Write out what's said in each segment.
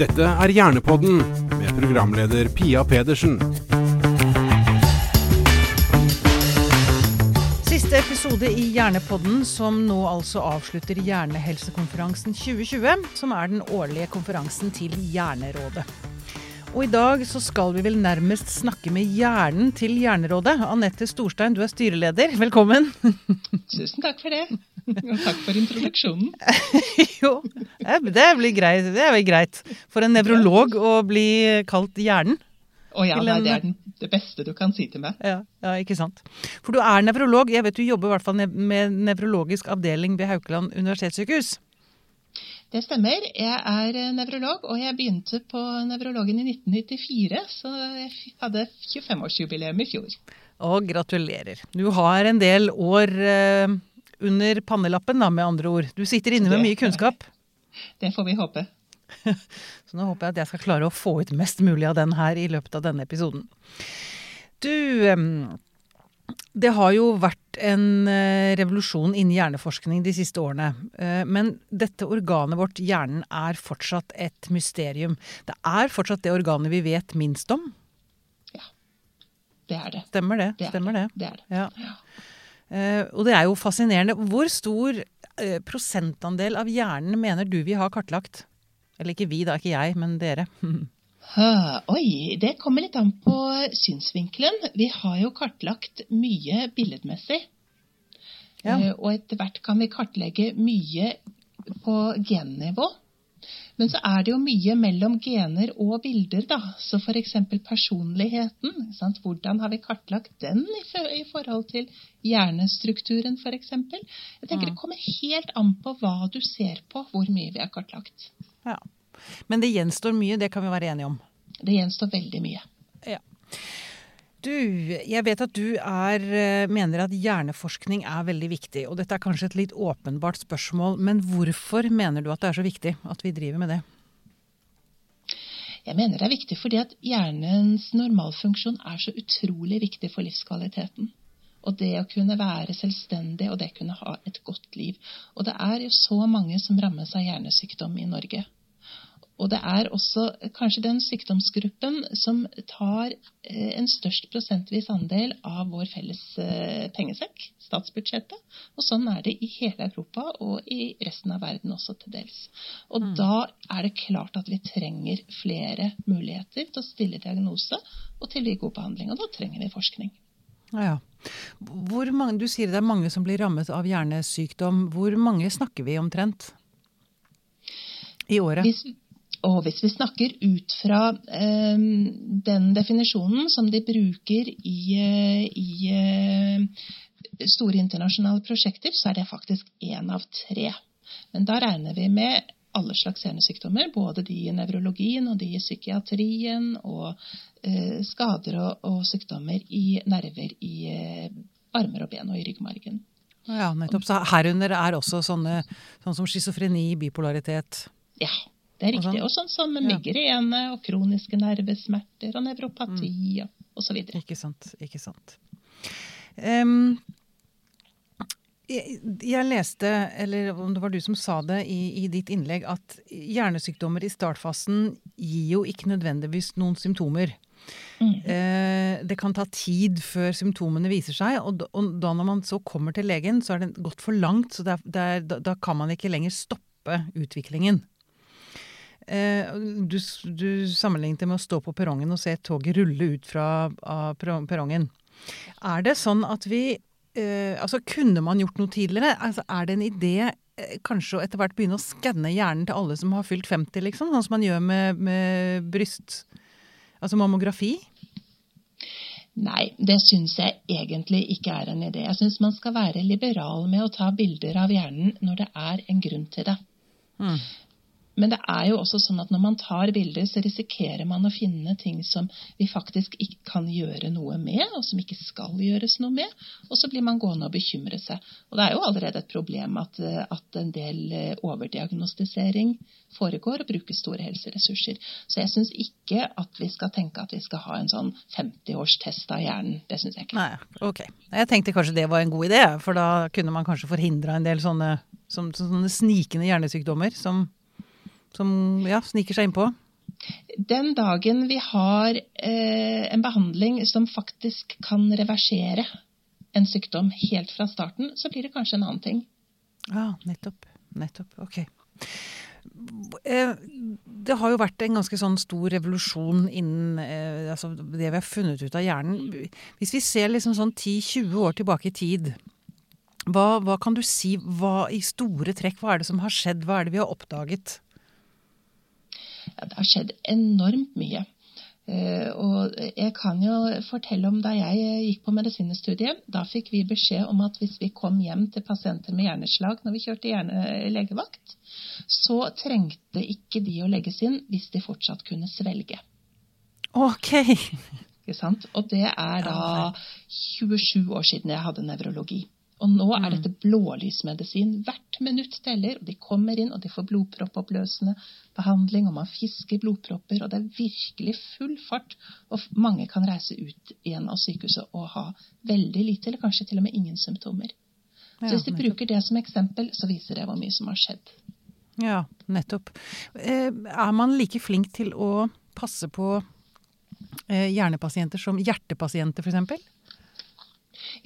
Dette er Hjernepodden med programleder Pia Pedersen. Siste episode i Hjernepodden, som nå altså avslutter Hjernehelsekonferansen 2020, som er den årlige konferansen til Hjernerådet. Og i dag så skal vi vel nærmest snakke med hjernen til Hjernerådet. Anette Storstein, du er styreleder. Velkommen. Tusen takk for det. Og takk for introduksjonen. jo, det blir greit. Det er vel greit for en nevrolog å bli kalt Hjernen. Å ja, nei, det er den, det beste du kan si til meg. Ja, ja, ikke sant. For du er nevrolog. Jeg vet du jobber i hvert fall med nevrologisk avdeling ved Haukeland universitetssykehus. Det stemmer. Jeg er nevrolog, og jeg begynte på nevrologen i 1994. Så jeg hadde 25-årsjubileum i fjor. Og gratulerer. Du har en del år eh, under pannelappen, da, med andre ord. Du sitter inne med mye kunnskap. Det får vi håpe. Så nå håper jeg at jeg skal klare å få ut mest mulig av den her i løpet av denne episoden. Du det har jo vært en eh, revolusjon innen hjerneforskning de siste årene. Eh, men dette organet vårt, hjernen, er fortsatt et mysterium. Det er fortsatt det organet vi vet minst om. Ja, det er det. Stemmer det. Det er Stemmer det. det, er det. Ja. Eh, og det er jo fascinerende. Hvor stor prosentandel av hjernen mener du vi har kartlagt? Eller ikke vi, da. Ikke jeg, men dere. Oi, det kommer litt an på synsvinkelen. Vi har jo kartlagt mye billedmessig. Ja. Eh, og etter hvert kan vi kartlegge mye på gennivå. Men så er det jo mye mellom gener og bilder, da. Så f.eks. Personligheten. Sant? Hvordan har vi kartlagt den i forhold til hjernestrukturen, f.eks.? Jeg tenker Mm. det kommer helt an på hva du ser på, hvor mye vi har kartlagt. Ja. Men det gjenstår mye, det kan vi være enige om. Det gjenstår veldig mye. Ja. Du, jeg vet at du er, eh, mener at hjerneforskning er veldig viktig. Og dette er kanskje et litt åpenbart spørsmål, men hvorfor mener du at det er så viktig at vi driver med det? Jeg mener det er viktig fordi at hjernens normalfunksjon er så utrolig viktig for livskvaliteten. Og det å kunne være selvstendig og det å kunne ha et godt liv. Og det er jo så mange som rammes av hjernesykdom i Norge. Og det er også kanskje den sykdomsgruppen som tar eh, en størst prosentvis andel av vår felles eh, pengesekk, statsbudsjettet. Og sånn er det i hele Europa og i resten av verden også til dels. Og Mm. da er det klart at vi trenger flere muligheter til å stille diagnose og til å gi god behandling. Og da trenger vi forskning. Ja, ja. Hvor mange, du sier det er mange som blir rammet av hjernesykdom. Hvor mange snakker vi omtrent i året? Hvis, og hvis vi snakker ut fra eh, den definisjonen som de bruker i, eh, i eh, store internasjonale prosjekter, så er det faktisk én av tre. Men da regner vi med alle slags hjernesykdommer, både de i nevrologien og de i psykiatrien, og eh, skader og, og sykdommer i nerver i eh, armer og ben og i ryggmargen. Ja, nettopp. Så herunder er også sånne sånn som schizofreni, bipolaritet. Ja, det er sånn. riktig. Og sånn som migrene og kroniske nervesmerter og nevropati Mm. osv. Ikke sant. Ikke sant. Um, jeg, jeg leste, eller om det var du som sa det i, i ditt innlegg, at hjernesykdommer i startfasen gir jo ikke nødvendigvis noen symptomer. Mm. Eh, det kan ta tid før symptomene viser seg, og, da- og da når man så kommer til legen, så er det gått for langt, så det er, det er, da, da kan man ikke lenger stoppe utviklingen. Eh, du, du sammenlignet det med å stå på perrongen og se toget rulle ut fra perrongen. Er det sånn at vi eh, Altså, kunne man gjort noe tidligere? Altså, er det en idé eh, kanskje å etter hvert begynne å skanne hjernen til alle som har fylt 50, liksom? Sånn som man gjør med, med bryst... Altså mammografi? Nei, det syns jeg egentlig ikke er en idé. Jeg syns man skal være liberal med å ta bilder av hjernen når det er en grunn til det. Mm. Men det er jo også sånn at når man tar bilder, så risikerer man å finne ting som vi faktisk ikke kan gjøre noe med, og som ikke skal gjøres noe med. Og så blir man gående og bekymre seg. Og det er jo allerede et problem at, eh, at en del eh, overdiagnostisering foregår og bruker store helseressurser. Så jeg syns ikke at vi skal tenke at vi skal ha en sånn 50-årstest av hjernen. Det syns jeg ikke. Nei, ok. Jeg tenkte kanskje det var en god idé, for da kunne man kanskje forhindra en del sånne, sånne snikende hjernesykdommer som, som ja, sniker seg innpå. den dagen vi har eh, en behandling som faktisk kan reversere en sykdom helt fra starten, så blir det kanskje en annen ting. Ja, nettopp. Nettopp. Ok. Eh, det har jo vært en ganske sånn stor revolusjon innen eh, altså det vi har funnet ut av hjernen. Hvis vi ser liksom sånn 10-20 år tilbake i tid, hva, hva, kan du si hva, i store trekk? Hva er det som har skjedd? Hva er det vi har oppdaget? Ja, det har skjedd enormt mye. Uh, og jeg kan jo fortelle om da jeg gikk på medisinstudiet. Da fikk vi beskjed om at hvis vi kom hjem til pasienter med hjerneslag når vi kjørte hjerne legevakt, så trengte ikke de å legges inn hvis de fortsatt kunne svelge. Ok. Ikke sant? Og det er da 27 år siden jeg hadde nevrologi. Og nå er mm. dette blålysmedisin. Hvert minutt teller. og De kommer inn og de får blodproppoppløsende behandling, og man fisker blodpropper. og Det er virkelig full fart. Og mange kan reise ut igjen av sykehuset og ha veldig lite, eller kanskje til og med ingen symptomer. Så Hvis de bruker det som eksempel, så viser det hvor mye som har skjedd. Ja, nettopp. Eh, er man like flink til å passe på eh, hjernepasienter som hjertepasienter, f.eks.?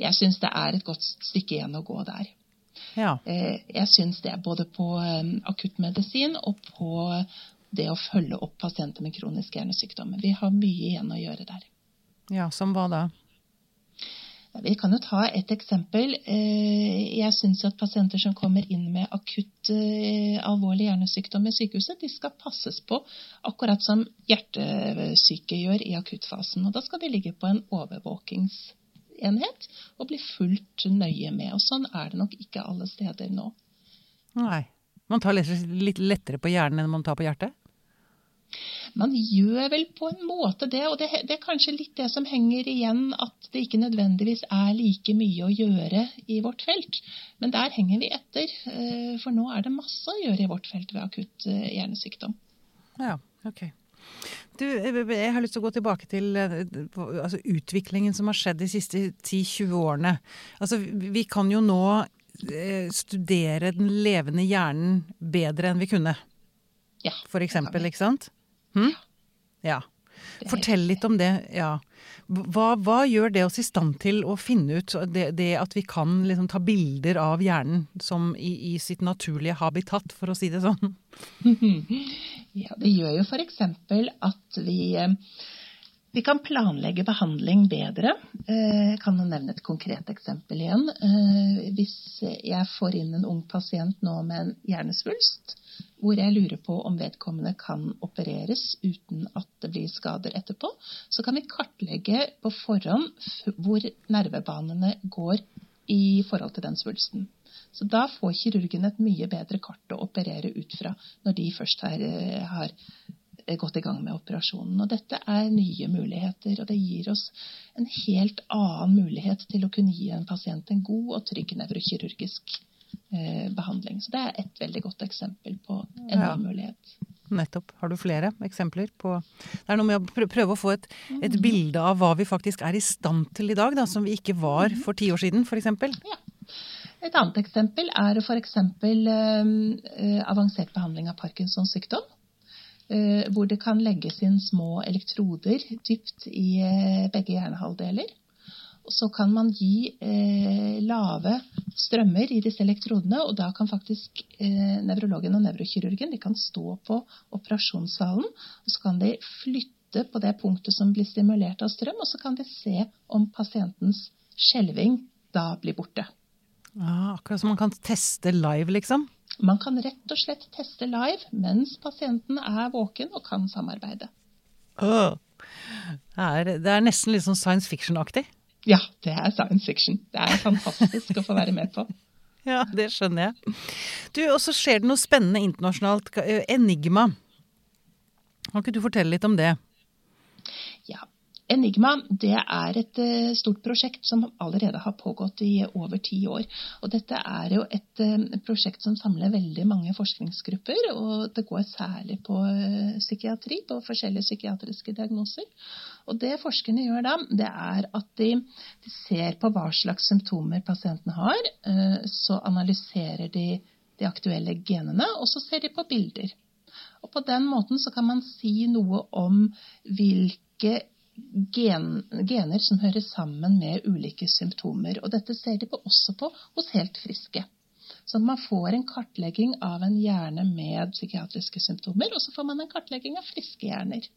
Jeg syns det er et godt stykke igjen å gå der. Ja. Eh, jeg syns det, både på um, akuttmedisin og på det å følge opp pasienter med kroniske hjernesykdommer. Vi har mye igjen å gjøre der. Ja, Som hva da? Vi kan jo ta et eksempel. Eh, jeg syns at pasienter som kommer inn med akutt eh, alvorlig hjernesykdom i sykehuset, de skal passes på akkurat som hjertesyke gjør i akuttfasen. Og da skal de ligge på en overvåkings enhet og bli fullt nøye med. Og sånn er det nok ikke alle steder nå. Nei. Man tar litt lettere på hjernen enn man tar på hjertet? Man gjør vel på en måte det, og det, det, er kanskje litt det som henger igjen, at det ikke nødvendigvis er like mye å gjøre i vårt felt. Men der henger vi etter, eh, for nå er det masse å gjøre i vårt felt ved akutt eh, hjernesykdom. Ja, ok. Du, jeg har lyst til å gå tilbake til eh, altså, utviklingen som har skjedd de siste 10-20 årene. Altså, vi kan jo nå eh, studere den levende hjernen bedre enn vi kunne. Ja. For eksempel, ikke sant? Hm? Ja. Fortell litt om det. ja. Hva, hva, gjør det oss i stand til å finne ut det, det at vi kan liksom ta bilder av hjernen som i, i, sitt naturlige habitat, for å si det sånn? Ja, Det gjør jo f.eks. at vi, vi kan planlegge behandling bedre. Jeg eh, kan nevne et konkret eksempel igjen. Eh, hvis jeg får inn en ung pasient nå med en hjernesvulst, hvor jeg lurer på om vedkommende kan opereres uten at det blir skader etterpå, så kan vi kartlegge på forhånd hvor nervebanene går i forhold til den svulsten. Så da får kirurgen et mye bedre kart å operere ut fra når de først har, eh, har eh, gått i gang med operasjonen. Og dette er nye muligheter, og det gir oss en helt annen mulighet til å kunne gi en pasient en god og trygg nevrokirurgisk behandling. Så det er et veldig godt eksempel på en ja. mulighet. Nettopp. Har du flere eksempler på Det er noe med å prøve å få et, et bilde av hva vi faktisk er i stand til i dag, da, som vi ikke var mhm. for ti år siden, f.eks. Ja. Et annet eksempel er f.eks. Eh, avansert behandling av Parkinsons sykdom. Eh, hvor det kan legges inn små elektroder dypt i eh, begge hjernehalvdeler. Så kan man gi eh, lave strømmer i disse elektrodene, og da kan faktisk eh, nevrologen og nevrokirurgen de kan stå på operasjonssalen, og så kan de flytte på det punktet som blir stimulert av strøm, og så kan de se om pasientens skjelving da blir borte. Ja, akkurat som man kan teste live, liksom? Man kan rett og slett teste live mens pasienten er våken og kan samarbeide. Oh. Det, er, det er nesten litt sånn science fiction-aktig. Ja, det er science fiction. Det er fantastisk å få være med på. Ja, det skjønner jeg. Du, Og så skjer det noe spennende internasjonalt. Enigma. Kan ikke du fortelle litt om det? Ja, Enigma det er et eh, stort prosjekt som allerede har pågått i over ti år. Og dette er jo et eh, prosjekt som samler veldig mange forskningsgrupper. Og det går særlig på eh, psykiatri, på forskjellige psykiatriske diagnoser. Og det forskerne gjør da, det er at de, de ser på hva slags symptomer pasienten har. Så analyserer de de aktuelle genene, og så ser de på bilder. Og på den måten så kan man si noe om hvilke gen, gener som hører sammen med ulike symptomer. Og dette ser de på, også på hos helt friske. Så man får en kartlegging av en hjerne med psykiatriske symptomer, og så får man en kartlegging av friske hjerner.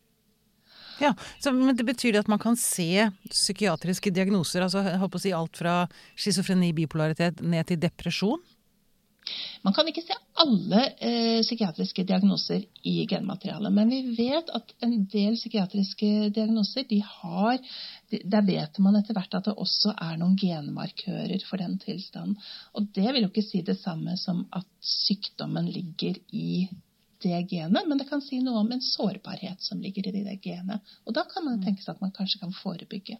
Ja, så, men Det betyr det at man kan se psykiatriske diagnoser, altså jeg å si alt fra schizofreni, bipolaritet, ned til depresjon? Man kan ikke se alle eh, psykiatriske diagnoser i genmaterialet, men vi vet at en del psykiatriske diagnoser, de har Der vet man etter hvert at det også er noen genmarkører for den tilstanden. Og det vil jo ikke si det samme som at sykdommen ligger i det genet, men det kan si noe om en sårbarhet som ligger i det genet. Og da kan man tenke seg at man kanskje kan forebygge.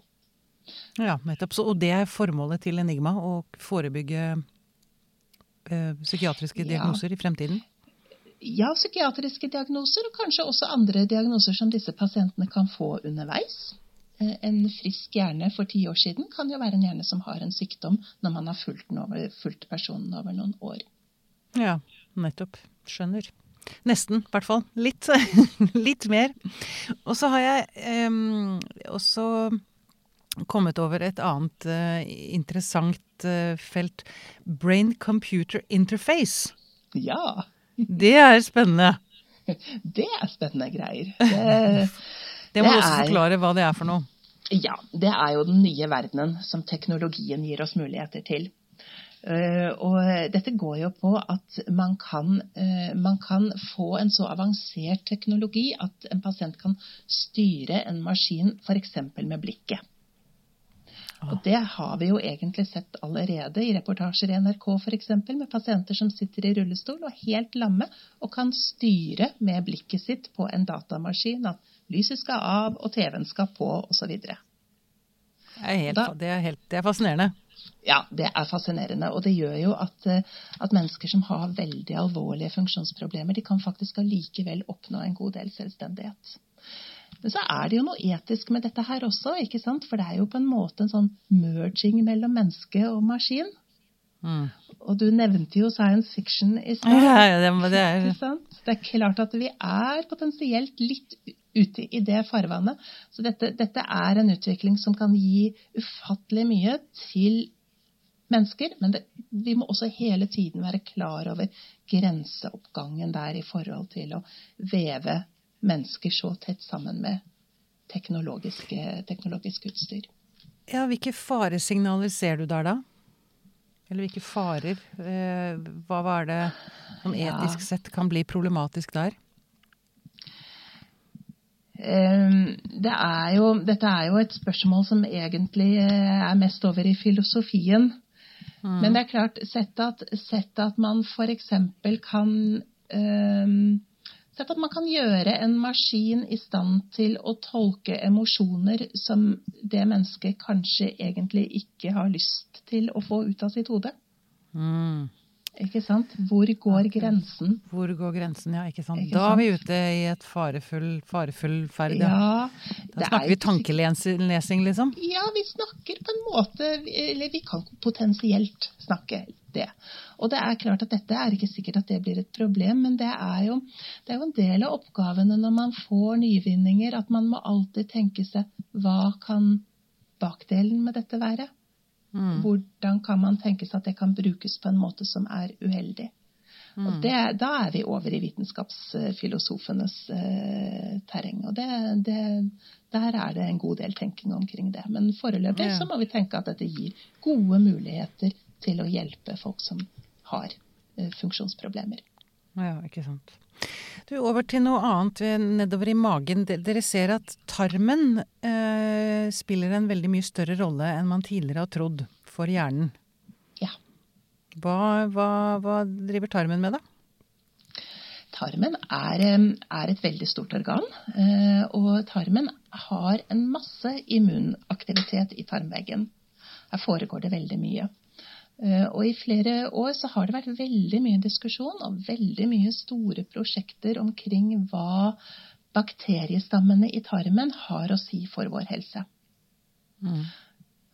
Ja, nettopp. Og det er formålet til Enigma, å forebygge eh, psykiatriske diagnoser ja. i fremtiden? Ja, psykiatriske diagnoser, og kanskje også andre diagnoser som disse pasientene kan få underveis. Eh, en frisk hjerne for ti år siden kan jo være en hjerne som har en sykdom når man har fulgt, over, fulgt personen over noen år. Ja, nettopp. Skjønner. Nesten, i hvert fall. Litt. Litt mer. Og så har jeg um, også kommet over et annet uh, interessant uh, felt. Brain Computer Interface. Ja. det er spennende. Det er spennende greier. Det, det må du også forklare hva det er for noe. Ja, det er jo den nye verdenen som teknologien gir oss muligheter til. Uh, og dette går jo på at man kan, uh, man kan, få en så avansert teknologi at en pasient kan styre en maskin f.eks. med blikket. Og det har vi jo egentlig sett allerede i reportasjer i NRK f.eks. med pasienter som sitter i rullestol og helt lamme og kan styre med blikket sitt på en datamaskin at lyset skal av og TV-en skal på osv. Det, det, er helt, det er fascinerende. Ja, det er fascinerende. Og det gjør jo at, at, mennesker som har veldig alvorlige funksjonsproblemer, de kan faktisk allikevel oppnå en god del selvstendighet. Men så er det jo noe etisk med dette her også, ikke sant? for det er jo på en måte en sånn merging mellom menneske og maskin. Mm. Og du nevnte jo science fiction i stad. Ja, ja, det, det, er... det er klart at vi er potensielt litt ute i det farvannet. Så dette, dette er en utvikling som kan gi ufattelig mye til mennesker, men det, vi må også hele tiden være klar over grenseoppgangen der i forhold til å veve mennesker så tett sammen med teknologisk utstyr. Ja, Hvilke faresignaler ser du der da? Eller hvilke farer? Eh, hva var det som etisk sett kan bli problematisk der? Ehm, det er jo, dette er jo et spørsmål som egentlig eh, er mest over i filosofien. Mm. Men det er klart, sett at, sett at man f.eks. kan um, Sett at man kan gjøre en maskin i stand til å tolke emosjoner som det mennesket kanskje egentlig ikke har lyst til å få ut av sitt hode. Mm. Ikke sant? Hvor går grensen? Hvor går grensen, ja. ikke sant. Ikke da er vi ute i et farefull, farefull ferd. Ja, da snakker vi tankelesing, liksom? Ja, vi snakker på en måte Eller vi kan potensielt snakke det. Og det er klart at dette er ikke sikkert at det blir et problem, men det er jo, det er jo en del av oppgavene når man får nyvinninger, at man må alltid tenke seg hva kan bakdelen med dette være? Mm. Hvordan kan man tenke seg at det kan brukes på en måte som er uheldig? Mm. Og det, Da er vi over i vitenskapsfilosofenes eh, terreng. Og det, det, der er det en god del tenking omkring det. Men foreløpig ja. så må vi tenke at dette gir gode muligheter til å hjelpe folk som har eh, funksjonsproblemer. Ja, ikke sant. Du, Over til noe annet nedover i magen. Dere ser at tarmen eh, spiller en veldig mye større rolle enn man tidligere har trodd for hjernen. Ja. Hva, hva, hva driver tarmen med, da? Tarmen er, er, et veldig stort organ. Eh, og tarmen har en masse immunaktivitet i tarmveggen. Her foregår det veldig mye. Eh, og i flere år så har det vært veldig mye diskusjon og veldig mye store prosjekter omkring hva bakteriestammene i tarmen har å si for vår helse. Mm.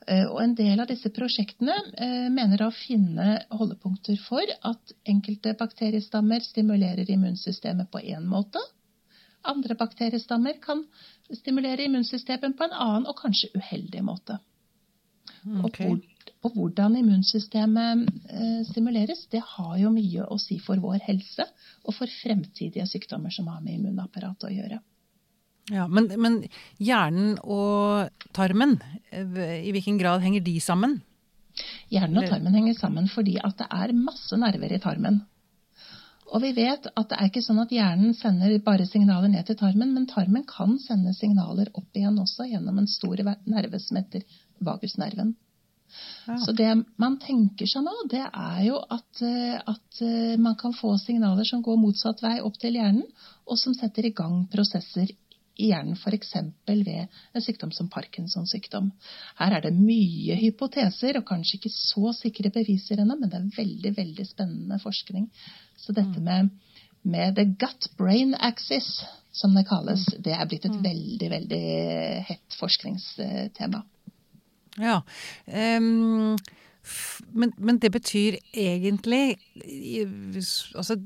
Eh, og en del av disse prosjektene eh, mener å finne holdepunkter for at enkelte bakteriestammer stimulerer immunsystemet på én måte. Andre bakteriestammer kan stimulere immunsystemet på en annen og kanskje uheldig måte. Okay. Og, og, hvordan immunsystemet eh, stimuleres, det har jo mye å si for vår helse og for fremtidige sykdommer som har med immunapparatet å gjøre. Ja, men, men, hjernen og tarmen, i hvilken grad henger de sammen? Hjernen og tarmen henger sammen fordi at det er masse nerver i tarmen. Og vi vet at det er ikke sånn at hjernen sender bare signaler ned til tarmen, men tarmen kan sende signaler opp igjen også gjennom en stor nerve som heter vagusnerven. Ja. Så det man tenker seg nå, det er jo at, eh, at, eh, man kan få signaler som går motsatt vei opp til hjernen, og som setter i gang prosesser i hjernen, f.eks. ved en sykdom som Parkinsons sykdom. Her er det mye hypoteser og kanskje ikke så sikre beviser ennå, men det er veldig veldig spennende forskning. Så dette mm. med, med the gut-brain axis, som det kalles, mm. det er blitt et mm. veldig, veldig hett forskningstema. Ja, um men, men, det betyr egentlig altså,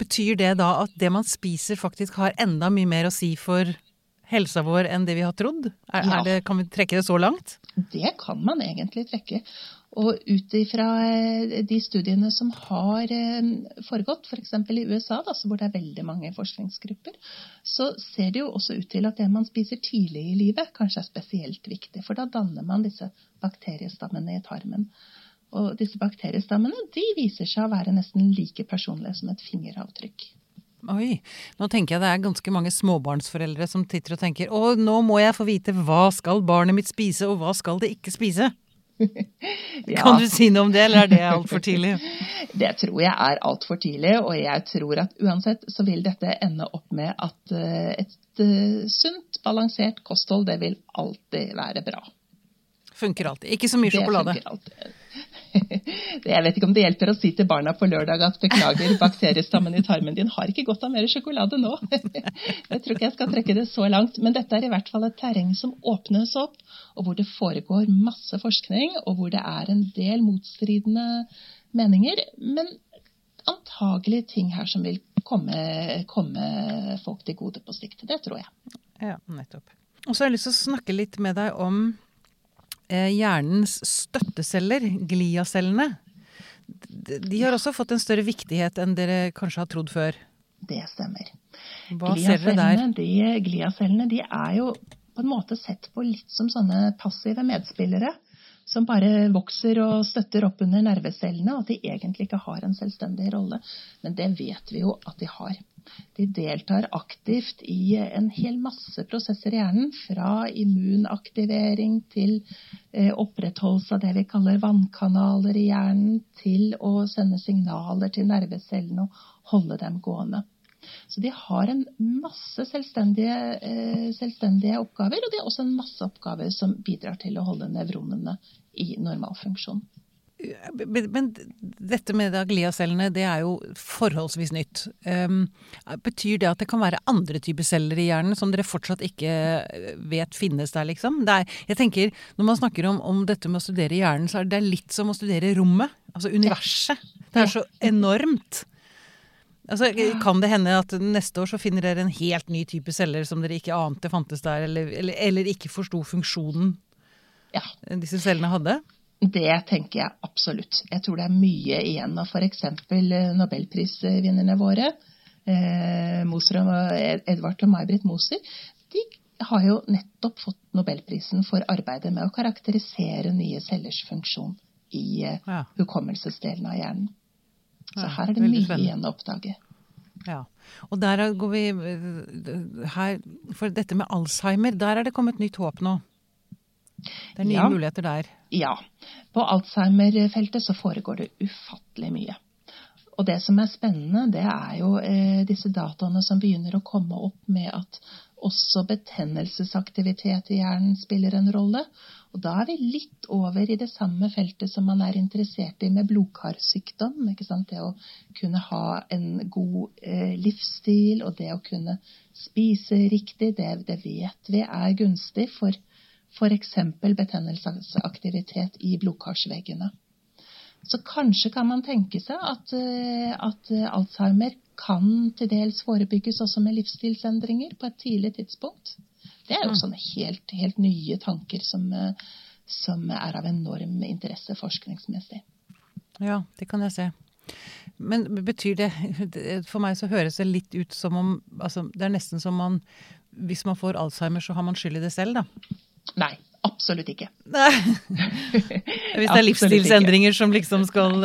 Betyr det da at det man spiser faktisk har enda mye mer å si for helsa vår enn det vi har trodd? Er, ja. er det, kan vi trekke det så langt? Det kan man egentlig trekke. Og ut ifra eh, de studiene som har eh, foregått, f.eks. For i USA, da, hvor det er veldig mange forskningsgrupper, så ser det jo også ut til at det man spiser tidlig i livet, kanskje er spesielt viktig. For da danner man disse bakteriestammene i tarmen. Og disse bakteriestammene de viser seg å være nesten like personlige som et fingeravtrykk. Oi, nå tenker jeg det er ganske mange småbarnsforeldre som titter og tenker å, nå må jeg få vite hva skal barnet mitt spise, og hva skal det ikke spise? Ja. Kan du si noe om det, eller er det altfor tidlig? det tror jeg er altfor tidlig, og jeg tror at uansett så vil dette ende opp med at eh, et eh, sunt, balansert kosthold, det vil alltid være bra. Funker alltid. Ikke så mye sjokolade. Det funker alltid. Jeg vet ikke om det hjelper å si til barna på lørdag at beklager, bakteriestammen i tarmen din har ikke godt av mer sjokolade nå. Jeg tror ikke jeg skal trekke det så langt, men dette er i hvert fall et terreng som åpnes opp, og hvor det foregår masse forskning, og hvor det er en del motstridende meninger, men antagelig ting her som vil komme, komme folk til gode på sikt. Det tror jeg. Ja, nettopp. Og så har jeg lyst til å snakke litt med deg om hjernens støtteceller, gliacellene, de har også fått en større viktighet enn dere kanskje har trodd før? Det stemmer. Hva ser dere der? De, gliacellene de er jo på en måte sett på litt som sånne passive medspillere. Som bare vokser og støtter opp under nervecellene, og at de egentlig ikke har en selvstendig rolle. Men det vet vi jo at de har. De deltar aktivt i en hel masse prosesser i hjernen, fra immunaktivering til eh, opprettholdelse av det vi kaller vannkanaler i hjernen, til å sende signaler til nervecellene og holde dem gående. Så de har en masse selvstendige, eh, selvstendige, oppgaver, og de har også en masse oppgaver som bidrar til å holde nevronene i normalfunksjon. Men dette med gliacellene, det er jo forholdsvis nytt. Um, betyr det at det kan være andre typer celler i hjernen som dere fortsatt ikke vet finnes der, liksom? Er, jeg tenker, Når man snakker om, om, dette med å studere hjernen, så er det litt som å studere rommet. Altså universet. Det er så enormt. Altså, kan det hende at neste år så finner dere en helt ny type celler som dere ikke ante fantes der, eller, eller, eller ikke forsto funksjonen ja. disse cellene hadde? Det tenker jeg absolutt. Jeg tror det er mye igjen av f.eks. Eh, nobelprisvinnerne våre, eh, Moser og Edvard og May-Britt Moser. De har jo nettopp fått nobelprisen for arbeidet med å karakterisere nye cellers funksjon i eh, ja. hukommelsesdelen av hjernen. Så her er det mye spennende. igjen å oppdage. Ja, og der går vi eh, her, For dette med Alzheimer, der er det kommet nytt håp nå? Det er nye ja. muligheter der? Ja. På Alzheimer-feltet så foregår det ufattelig mye. Og det som er spennende, det er jo eh, disse dataene som begynner å komme opp med at også betennelsesaktivitet i hjernen spiller en rolle. Og da er vi litt over i det samme feltet som man er interessert i med blodkarsykdom. Det å kunne ha en god eh, livsstil og det å kunne spise riktig, det, det vet vi er gunstig for f.eks. betennelsesaktivitet i blodkarsveggene. Så kanskje kan man tenke seg at, eh, at Alzheimer kan til dels forebygges også med livsstilsendringer på et tidlig tidspunkt. Det er jo mm. sånne helt, helt nye tanker som, eh, som, er av enorm interesse forskningsmessig. Ja, det kan jeg se. Men betyr det For meg så høres det litt ut som om altså, Det er nesten som man Hvis man får Alzheimer, så har man skyld i det selv, da? Nei. Absolutt ikke. Hvis det er livsstilsendringer som liksom skal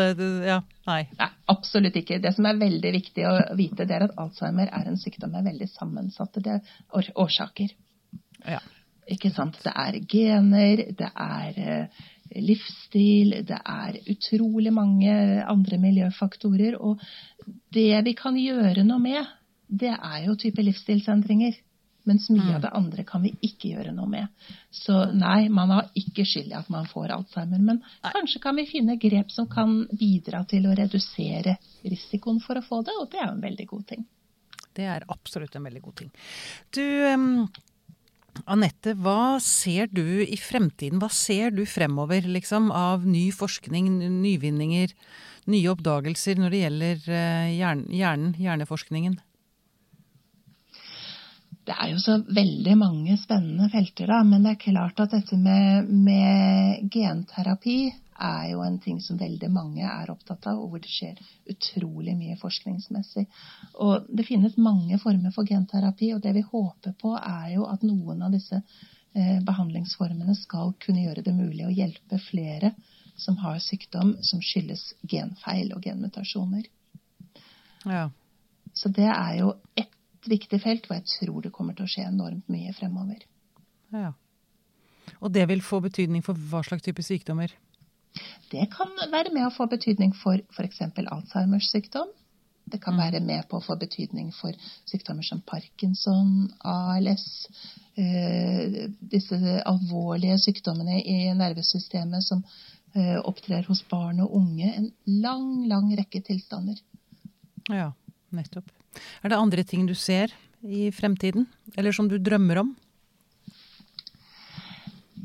Ja, nei. nei. Absolutt ikke. Det som er veldig viktig å vite, det er at Alzheimer er en sykdom med veldig sammensatte årsaker. Ja. Ikke sant. Det er gener, det er eh, livsstil, det er utrolig mange andre miljøfaktorer. Og det vi kan gjøre noe med, det er jo type livsstilsendringer. Mens mye av mm. det andre kan vi ikke gjøre noe med. Så nei, man har ikke skyld i at man får Alzheimer. Men kanskje kan vi finne grep som kan bidra til å redusere risikoen for å få det, og det er jo en veldig god ting. Det er absolutt en veldig god ting. Du, um, Anette, hva ser du i fremtiden? Hva ser du fremover liksom, av ny forskning, nyvinninger, nye oppdagelser når det gjelder uh, hjernen, hjerneforskningen? Det er jo så veldig mange spennende felter, da. Men det er klart at dette med, med, genterapi er jo en ting som veldig mange er opptatt av, og hvor det skjer utrolig mye forskningsmessig. Og det finnes mange former for genterapi, og det vi håper på, er jo at noen av disse eh, behandlingsformene skal kunne gjøre det mulig å hjelpe flere som har sykdom som skyldes genfeil og genmutasjoner. Ja. Så det er jo ett viktig felt hvor jeg tror det kommer til å skje enormt mye fremover. Ja. Og det vil få betydning for hva slags type sykdommer? Det kan være med å få betydning for f.eks. Alzheimers sykdom. Det kan mm. være med på å få betydning for sykdommer som parkinson, ALS, eh, disse alvorlige sykdommene i nervesystemet som eh, opptrer hos barn og unge. En lang, lang rekke tilstander. Ja, nettopp. Er det andre ting du ser i fremtiden, eller som du drømmer om?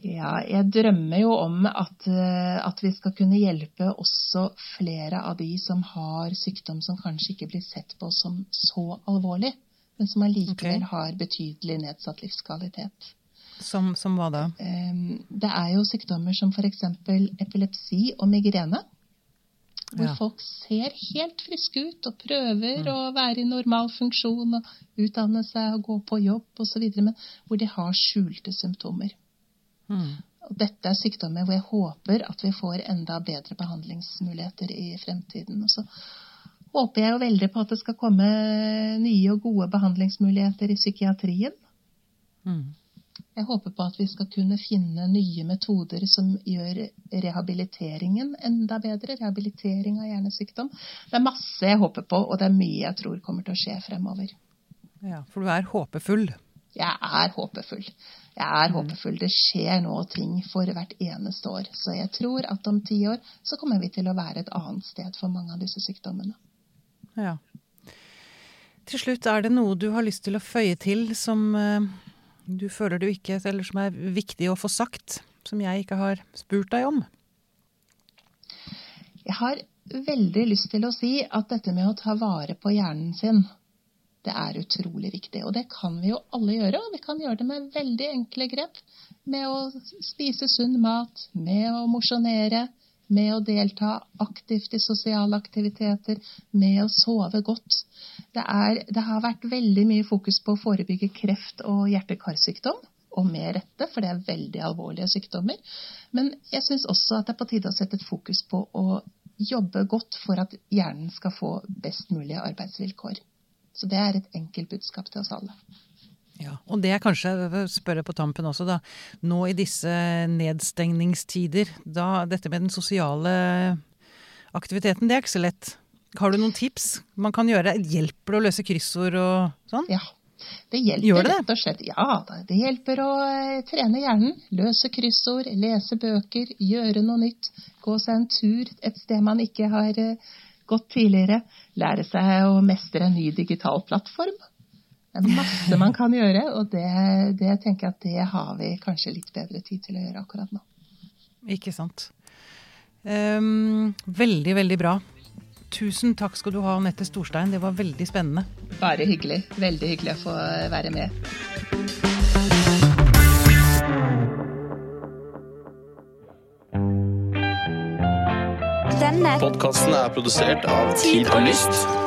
Ja, jeg drømmer jo om at, eh, at, vi skal kunne hjelpe også flere av de som har sykdom som kanskje ikke blir sett på som så alvorlig, men som allikevel okay. har betydelig nedsatt livskvalitet. Som, som hva da? Det er jo sykdommer som f.eks. epilepsi og migrene. Hvor ja. folk ser helt friske ut og prøver mm. å være i normal funksjon og utdanne seg og gå på jobb osv., men hvor de har skjulte symptomer. Mm. Og dette er sykdommer hvor jeg håper at vi får enda bedre behandlingsmuligheter i fremtiden. Og så håper jeg jo veldig på at det skal komme nye og gode behandlingsmuligheter i psykiatrien. Mm. Jeg håper på at vi skal kunne finne nye metoder som gjør rehabiliteringen enda bedre. Rehabilitering av hjernesykdom. Det er masse jeg håper på, og det er mye jeg tror kommer til å skje fremover. Ja, For du er håpefull? Jeg er håpefull. Jeg er mm. håpefull. Det skjer nå ting for hvert eneste år. Så jeg tror at om ti år så kommer vi til å være et annet sted for mange av disse sykdommene. Ja. Til slutt, er det noe du har lyst til å føye til som eh, du føler du ikke Eller som er viktig å få sagt, som jeg ikke har spurt deg om? Jeg har veldig lyst til å si at dette med å ta vare på hjernen sin, det er utrolig viktig. Og det kan vi jo alle gjøre, og vi kan gjøre det med veldig enkle grep. Med å spise sunn mat, med å mosjonere, med å delta aktivt i sosiale aktiviteter, med å sove godt. Det, er, det har vært veldig mye fokus på å forebygge kreft og hjerte-karsykdom. Og med rette, for det er veldig alvorlige sykdommer. Men jeg syns også at det er på tide å sette et fokus på å jobbe godt for at hjernen skal få best mulige arbeidsvilkår. Så det er et enkelt budskap til oss alle. Ja, Og det er kanskje, spørre på tampen også, da. Nå i disse nedstengningstider, da dette med den sosiale aktiviteten, det er ikke så lett. Har du noen tips man kan gjøre? Hjelper det å løse kryssord og sånn? Ja. Det hjelper det? rett og slett. Ja, det hjelper å eh, trene hjernen. Løse kryssord, lese bøker, gjøre noe nytt. Gå seg en tur et sted man ikke har eh, gått tidligere. Lære seg å mestre en ny digital plattform. Det er masse man kan gjøre, og det, det tenker jeg at det har vi kanskje litt bedre tid til å gjøre akkurat nå. Ikke sant. Um, veldig, veldig bra. Tusen takk skal du ha, Anette Storstein. Det var veldig spennende. Bare hyggelig. Veldig hyggelig å få være med. Denne Podkasten er produsert av Tid og Lyst.